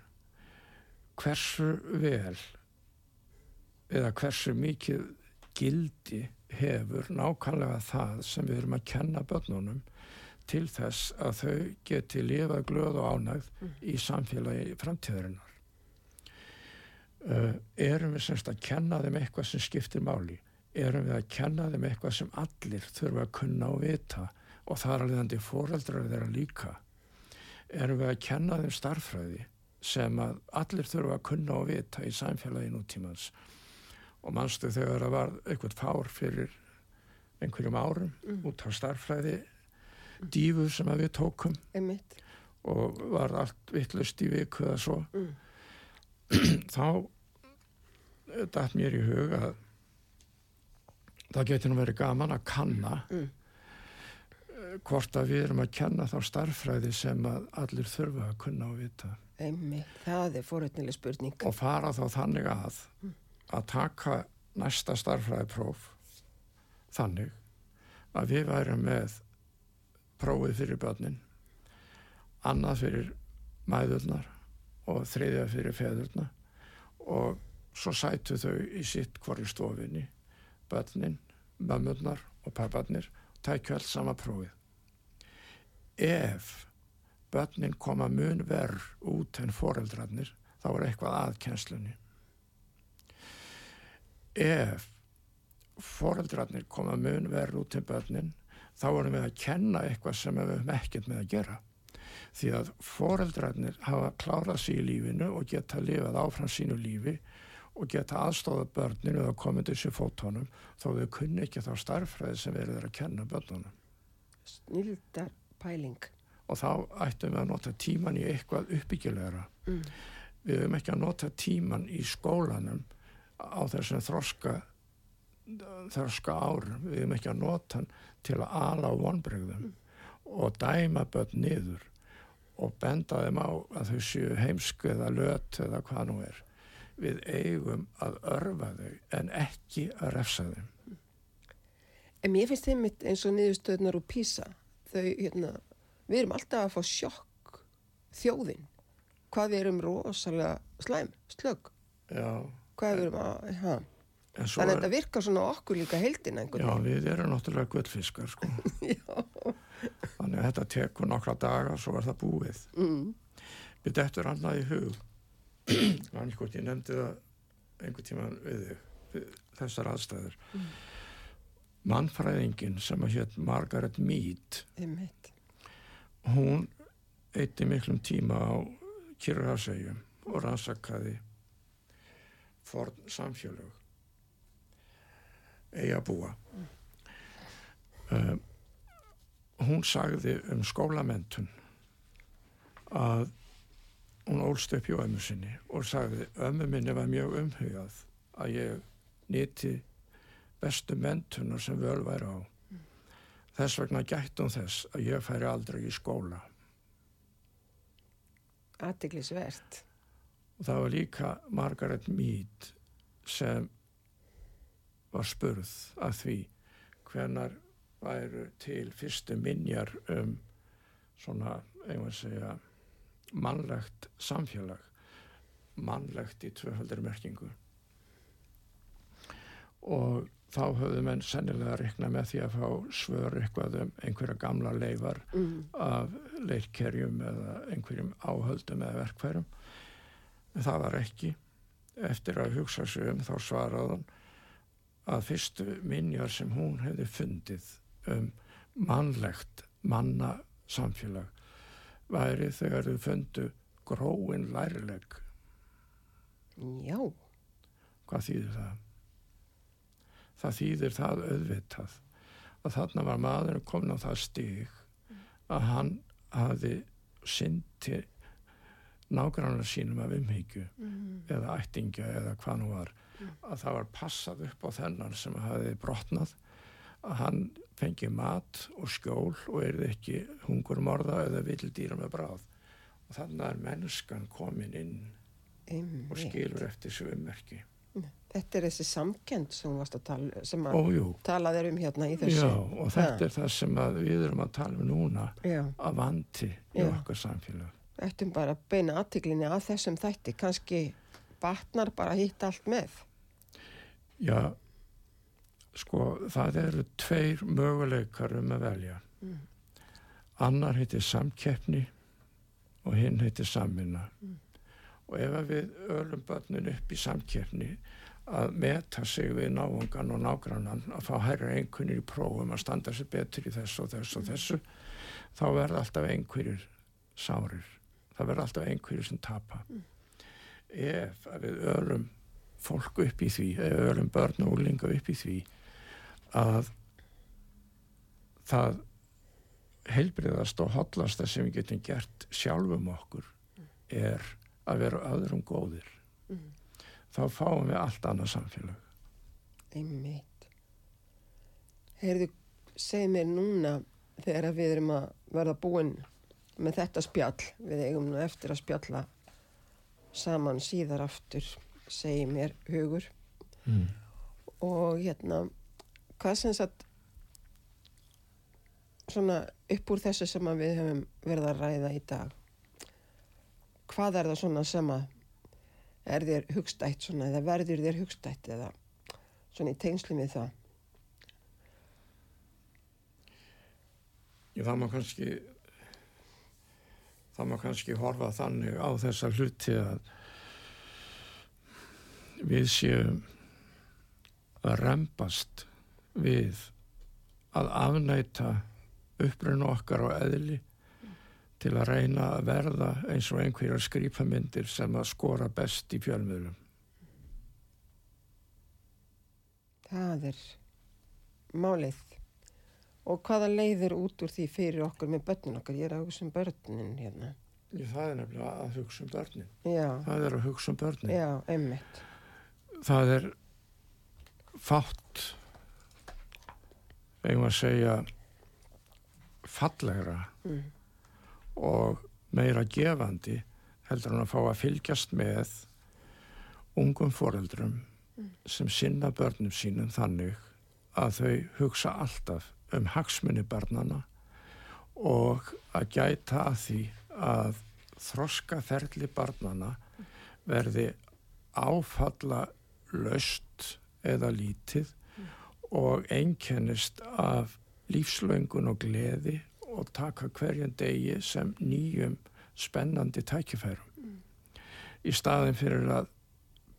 hversu vel eða hversu mikið gildi hefur nákvæmlega það sem við erum að kenna börnunum til þess að þau geti lifað glöð og ánægð í samfélagi framtíðarinnar uh, erum við semst að kenna þeim eitthvað sem skiptir máli erum við að kenna þeim eitthvað sem allir þurfa að kunna og vita og það er alveg þannig fóreldrar þeirra líka erum við að kenna þeim starffræði sem að allir þurfa að kunna og vita í samfélagi nútímans og mannstu þegar það var eitthvað fár fyrir einhverjum árum Mm. út á starffræði dífu sem við tókum einmitt. og var allt vittlust í viku eða svo Mm. [clears throat] þá dætt mér í hug að það getur nú verið gaman að kanna Mm. eh, hvort að við erum að kenna þá starffræði sem að allir þurfa að kunna og vita Einmi, það er forutnileg spurning. og fara þá þannig að að taka næsta starffræðipróf þannig að við værum með prófið fyrir börnin annað fyrir mæðurnar og þriðja fyrir feðurna. Og svo sætu þau í sitt hvori stofinni börnin, mömmurnar og papparnir tækju alls sama prófið. Ef börnin koma mun verð út en foreldrarnir þá er eitthvað að kjenslunni ef foreldrarnir koma mun verð út en börnin þá erum við að kenna eitthvað sem við höfum ekkert með að gera því að foreldrarnir hafa klárað sér í lífinu og geta lifað áfram sínu lífi og geta aðstóða börninu og komið þessu fótónum þó þau kunni ekki þá starffræði sem verður að kenna börnunum. Snildar pæling. og þá ættum við að nota tíman í eitthvað uppbyggilegra. Mm. við höfum ekki að nota tíman í skólanum á þessum þroska þroska árum. Við höfum ekki að nota hann til að ala á vonbregðum og dæma börn niður og benda þeim á að þau séu heimsku eða löt eða hvað nú er við eigum að örfa þau en ekki að refsa þeim En mér finnst þeim eins og niðurstöðnar úr PISA. Þau, hérna, við erum alltaf að fá sjokk þjóðin. Hvað við erum rosalega slæm, slögg. Hvað við erum að, ha. Þannig að þetta virkar svona okkur líka einhvern já, við erum náttúrulega gullfiskar sko [laughs] Já. Þannig að þetta tekur nokkra daga og svo er það búið. Mm. Við dettur annað í hug. [clears throat] Þannig hvort ég nefndi það einhver tíma við við þessar aðstæður. Mannfræðingin sem að hétt Margaret Mead, Einmitt. hún eitti miklum tíma á Kyrrahafsegjum og rannsakaði forn samfélög eiga búa. Um, hún sagði um skólamentun að hún ólst upp hjá ömmu sinni og sagði ömmu minni var mjög umhugað að ég nýtti bestu mentunar sem völ væri á. Þess vegna gætt hún þess að ég færi aldrei í skóla. Aðtiklisvert. Og það var líka Margaret Mead sem var spurð að því hvenar væru til fyrstu minjar um svona, að segja, mannlegt samfélag, mannlegt í tvöfaldir merkingu. Og þá höfðu menn sennilega að rekna með því að fá svör eitthvað um einhverja gamla leifar Mm. af leirkerjum eða einhverjum áhöldum eða verkfærum. En það var ekki. Eftir að hugsa sig um þá svaraði hann að fyrstu minjar sem hún hefði fundið um mannlegt manna samfélag væri þegar þau fundu gróin lærileg. Já. Hvað þýðir það? Það þýðir það auðvitað að þarna var maður komin á það stig að hann hafi syndi nágrannar sínum af umhyggju Mm. eða ættingja eða hvað nú var að það var passað upp á þennan sem hafi brotnað að hann fengi mat og skjól og erði ekki hungurmorða eða vildýra með bráð og þannig er mennskan komin inn og Einmitt. skilur eftir þessu ummerki Þetta er þessi samkend sem tala, sem að Ójú, talað er um hérna í þessu. já og þetta er það sem við erum að tala um núna Já. að vanti í Já. okkar samfélag Ættum bara að beina aðtiklinni að þessum þætti. Kannski batnar bara hitt allt með. Já, sko, það eru tveir möguleikar um að velja. Mm. Annar heitir samkeppni og hinn heitir samvinna. Og ef við ölum börnin upp í samkeppni að meta sig við náungan og nágrannan, að fá hærra einhvernir í prófum, að standa sér betur í þessu og þessu og þessu, þá verða alltaf einhverjir sárir. Það verða alltaf einhverjir sem tapa. Ef að við ölum fólk upp í því, eða ölum börn og úlinga upp í því að það heilbriðast og hotlasta sem við getum gert sjálfum okkur er að vera öðrum góðir Mm. þá fáum við allt annað samfélag Einmitt. Heyrðu, segi mér núna, þegar við erum að verða búin með þetta spjall, við eigum nú eftir að spjalla saman síðar aftur, segi mér hugur Mm. og hérna, hvað sem sagt svona upp úr þessu sem við höfum verið að ræða í dag hvað er það svona sem að er þér hugstætt svona eða verður þér hugstætt eða svona í tengslu við það Ég, það má kannski það má kannski horfa þannig á þessa hluti að við séum að rempast við að afnæta upprunn okkar á eðli til að reyna að verða eins og einhverjar skrýpamyndir sem að skora best í fjölmiðlum. það er málið og hvaða leiðir út úr því fyrir okkur með börnin okkar, ég er að hugsa um börnin hérna, Ég, það er nefnilega að hugsa um börnin. já, Það er að hugsa um börnin. já, emmitt það er fátt eigum að segja fallegra mm. og meira gefandi heldur hann að fá að fylgjast með ungum foreldrum sem sinna börnum sínum þannig að þau hugsa alltaf um hagsmunni barnana og að gæta að því að þroska ferli barnana verði áfalla löst eða lítið og einkennist af lífslöngun og gleði og taka hverjan degi sem nýjum spennandi tækifærum. Í staðin fyrir að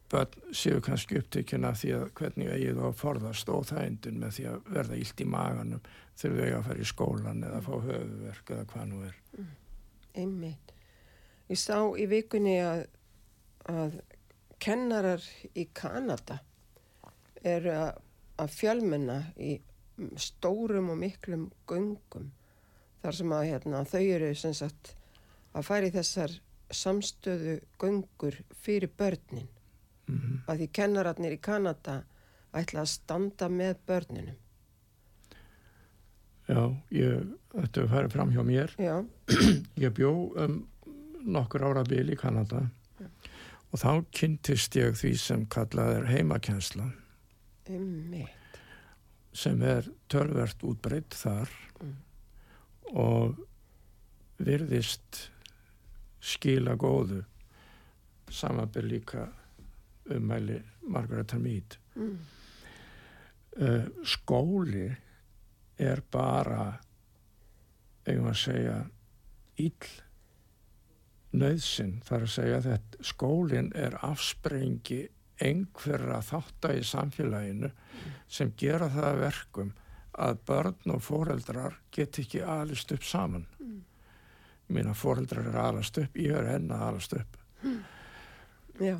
börn séu kannski upptökjun af því að hvernig eigið þá að forðast óþægindun með því að verða illt í maganum þurfum við að fara í skólan eða fá höfuverk eða hvað nú er. Einmitt. Ég sá í vikunni að, að kennarar í Kanada eru að, að fjölmenna í stórum og miklum göngum þar sem að hérna, þau eru sagt að fara í þessar samstöðu göngur fyrir börnin. Mm að því kennararnir í Kanada ætla að standa með börninum. Já, ég, þetta er farið fram hjá mér. Já, Ég bjó um nokkur ára bil í Kanada og þá kynntist ég því sem kallað er heimakensla einmitt. sem er tölvert útbreytt þar Mm. og virðist skila góðu samanbyr líka umæli Margaret Mead Mm. uh, skóli er bara eigum að segja ill nöðsin þar að segja að skólin er afsprengi einhverra þátta í samfélaginu sem gera það að verkum að börn og foreldrar get ekki alist upp saman. Ég meina foreldrar er alast upp ég er enn að alast upp. Já,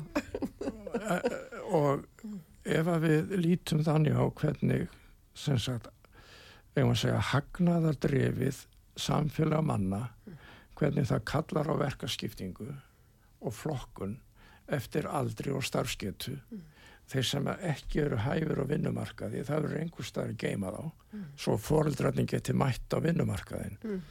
[laughs] og ef að við lítum þannig á hvernig sem sagt eigum að segja hagnaðardrefið samfélag manna hvernig það kallar á verkaskiptingu og flokkun eftir aldri og starfsgetu. Þeir sem ekki eru hæfur á vinnumarkaði það verður einhver staðar geima þá svo foreldrarnir geti mætt á vinnumarkaðin Mm.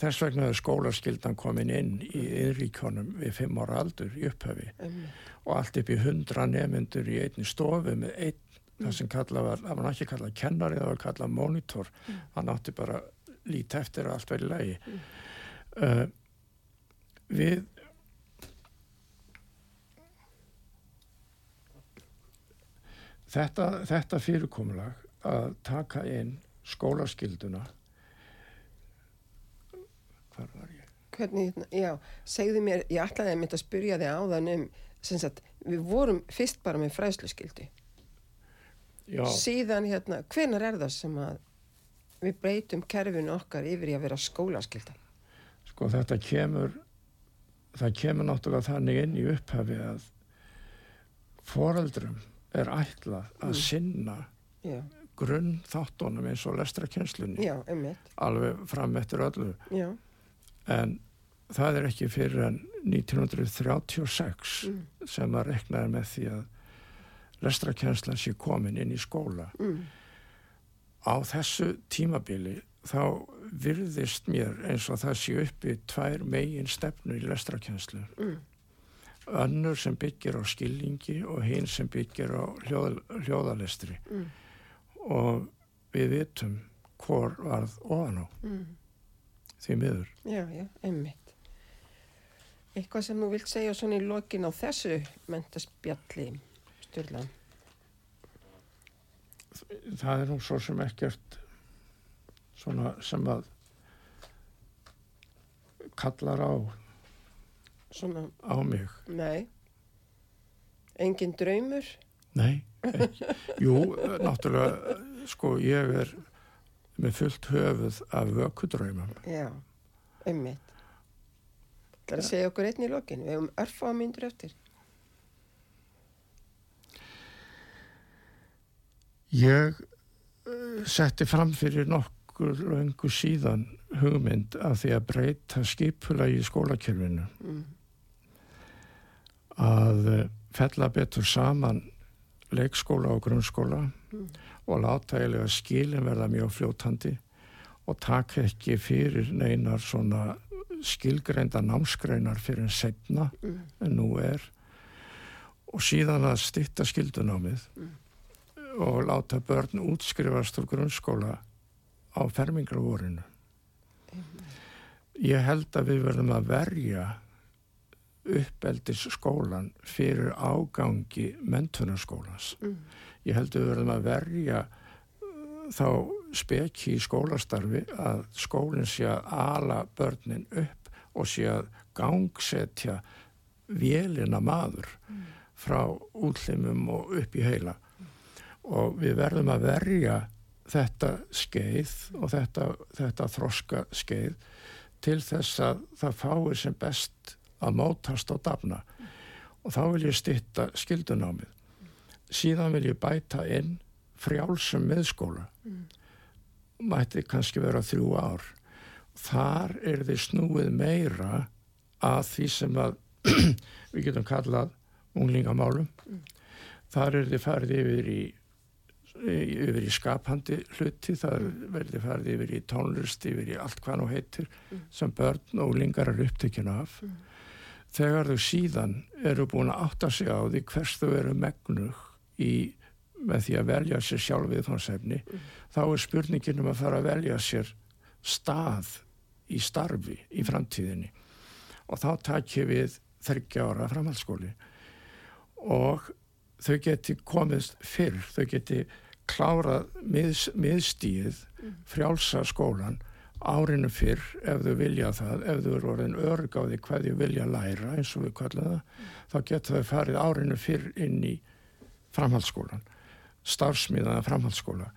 þess vegna er skólaskyldan komin inn í yðríkjónum við fimm ára aldur í upphafi. Einmitt. og allt upp í hundra nefnendur í einni stofu með einn það sem kalla var, það var ekki kallað kennari það var kallað monitor. Hann átti bara lít eftir að allt verið lægi uh, við þetta, þetta fyrirkomulag að taka inn skólaskilduna hvar var ég? Hvernig, hérna, já, segðu mér, ég ætlaði að mynda að spyrja þig áðan um, sem sagt, við vorum fyrst bara með fræðsluskyldi. Já, Síðan, hérna, hvenar er það sem að við breytum kerfinu okkar yfir í að vera skólaskylda? Sko þetta kemur, það kemur náttúrulega þannig inn í upphafi að foreldrum er ætlað að Mm. sinna Já, grunn þáttunum eins og einmitt, alveg fram eftir öllu. Já, en það er ekki fyrir en 1936 mm, sem að reknaði með því að lestrakenslan sé komin inn í skóla. Mm, á þessu tímabili þá virðist mér eins og það sé uppi tvær megin stefnu í lestrakjænslu. Mm. Önnur sem byggir á skilningi og hinn sem byggir á hljóð, hljóðalestri. Mm. Og við vitum hvor varð ofan á Mm. því miður. Já, já, einmitt. Eitthvað sem þú vilt segja svona í lokin á þessu mentaspjalli, Sturla? Það er nú svo sem ekkert svona sem að kallar á, Svona, á mig. nei. Engin draumur? Nei, ekki. Jú, náttúrulega, sko, ég er með fullt höfuð af vökudröymum. Já, einmitt. Það er að segja okkur einn í lokin. Við hefum örfa myndur eftir. Ég uh, setti fram fyrir nokkur löngu síðan hugmynd að því að breyta skipula í skólakerfinu. Mm. Að uh, fella betur saman leikskóla og grunnskóla Mm. og láta eiginlega skilin verða mjög fljótandi og taka ekki fyrir neinar svona skilgreinda námsgreinar fyrir en setna Mm. en nú er og síðan að stitta skildunámið Mm. og láta börn útskrifast úr grunnskóla á fermingarvorinu. Ég held að við verðum að verja uppeldis skólan fyrir ágangi mentunarskólans. Mm. Ég held að við verðum að verja uh, þá speki í skólastarfi að skólinn sé að ala börnin upp og sé að gangsetja vélina maður frá útlimum og upp í heila og við verðum að verja þetta skeið og þetta, þetta þroska skeið til þess að það fáir sem best að mótast á dafna. Og þá vil ég stitta skildunámið síðan vil ég bæta inn frjálsum miðskóla. Mætti kannski vera þrjú ár. Þar er þið snúið meira að því sem að [clears throat] við getum kallað unglingamálum þar er þið farið yfir í yfir í skapandi hluti það verður farið yfir í tónlist yfir í allt hvað nú heitir sem börn og unglingar eru upptökjun af. Þegar þau síðan eru búin að átta sig á því hvers þau eru megnug í með því að velja sér sjálf við þónsefni þá er spurningin um að fara að velja sér stað í starfi í framtíðinni. Og þá takjum við þryggja ára framhaldsskóli. Og þau geti komist fyrr, þau geti klárað miðs, miðstíð frjálsa skólan árinu fyrr ef þau vilja það, ef þau eru orðin örg á því hvað þau vilja læra eins og við kallum það, þá geta þau farið árinu fyrr inn í framhaldsskólan, starfsmiðaða framhaldsskóla.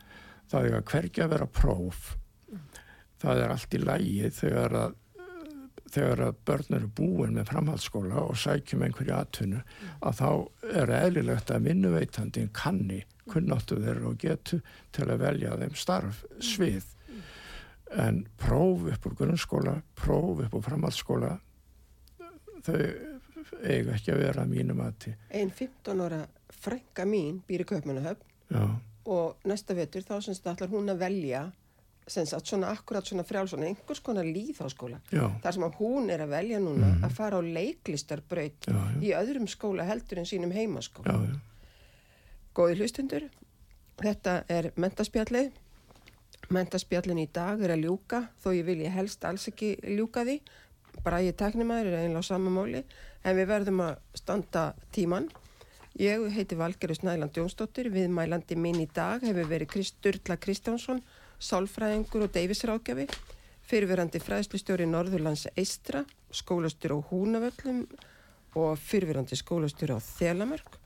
Það er að hverja vera próf, það er allt í lægi þegar að þegar að börn eru búin með framhaldsskóla og sækjum einhverju atvinnu að þá er eðlilegt að vinnuveitandin kanni kunnáttu þeirra og getu til að velja þeim starf svið en próf upp úr grunnskóla próf upp úr framhaldsskóla þau eiga ekki að vera mínum aðti Einn 15 ára frænka mín býr í Kaupmannahöfn og næsta vetur þá semst ætlar hún að velja að svona akkurat svona frjálsona einhvers konar líðháskóla þar sem hún er að velja núna að fara á leiklistarbraut já, já, í öðrum skóla heldur en sínum heimaskóla já, já. Góði hlustundur, þetta er mentaspjallið. Mentaspjallin í dag er að ljúka, þó ég vilji helst alls ekki ljúka því. Bræði tæknumæður er einlega á sama móli, en við verðum að standa tíman. Ég heiti Valgerður Snæland Jónsdóttir, viðmælandi minn í dag hefur verið Sturla Kristjánsson, sálfræðingur og deyfisrákjafi, fyrirverandi fræðslustjóri Norðurlands Eistra, skólastjóri á Húnavöllum og fyrirverandi skólastjóri á Þelamörk.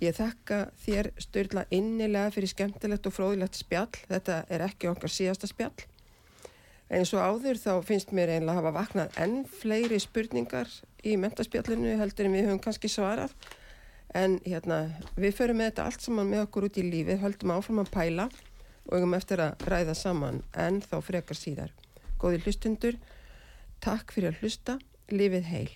Ég þakka þér styrla innilega fyrir skemmtilegt og fróðilegt spjall. Þetta er ekki okkar síðasta spjall. En svo áður þá finnst mér einlega að hafa vaknað enn fleiri spurningar í mentaspjallinu heldur en við höfum kannski svarað. En hérna, við förum með þetta allt saman með okkur út í lífið, höldum áfram að pæla og eigum eftir að ræða saman en þá frekar síðar. Góði hlustundur, takk fyrir að hlusta, lifið heil.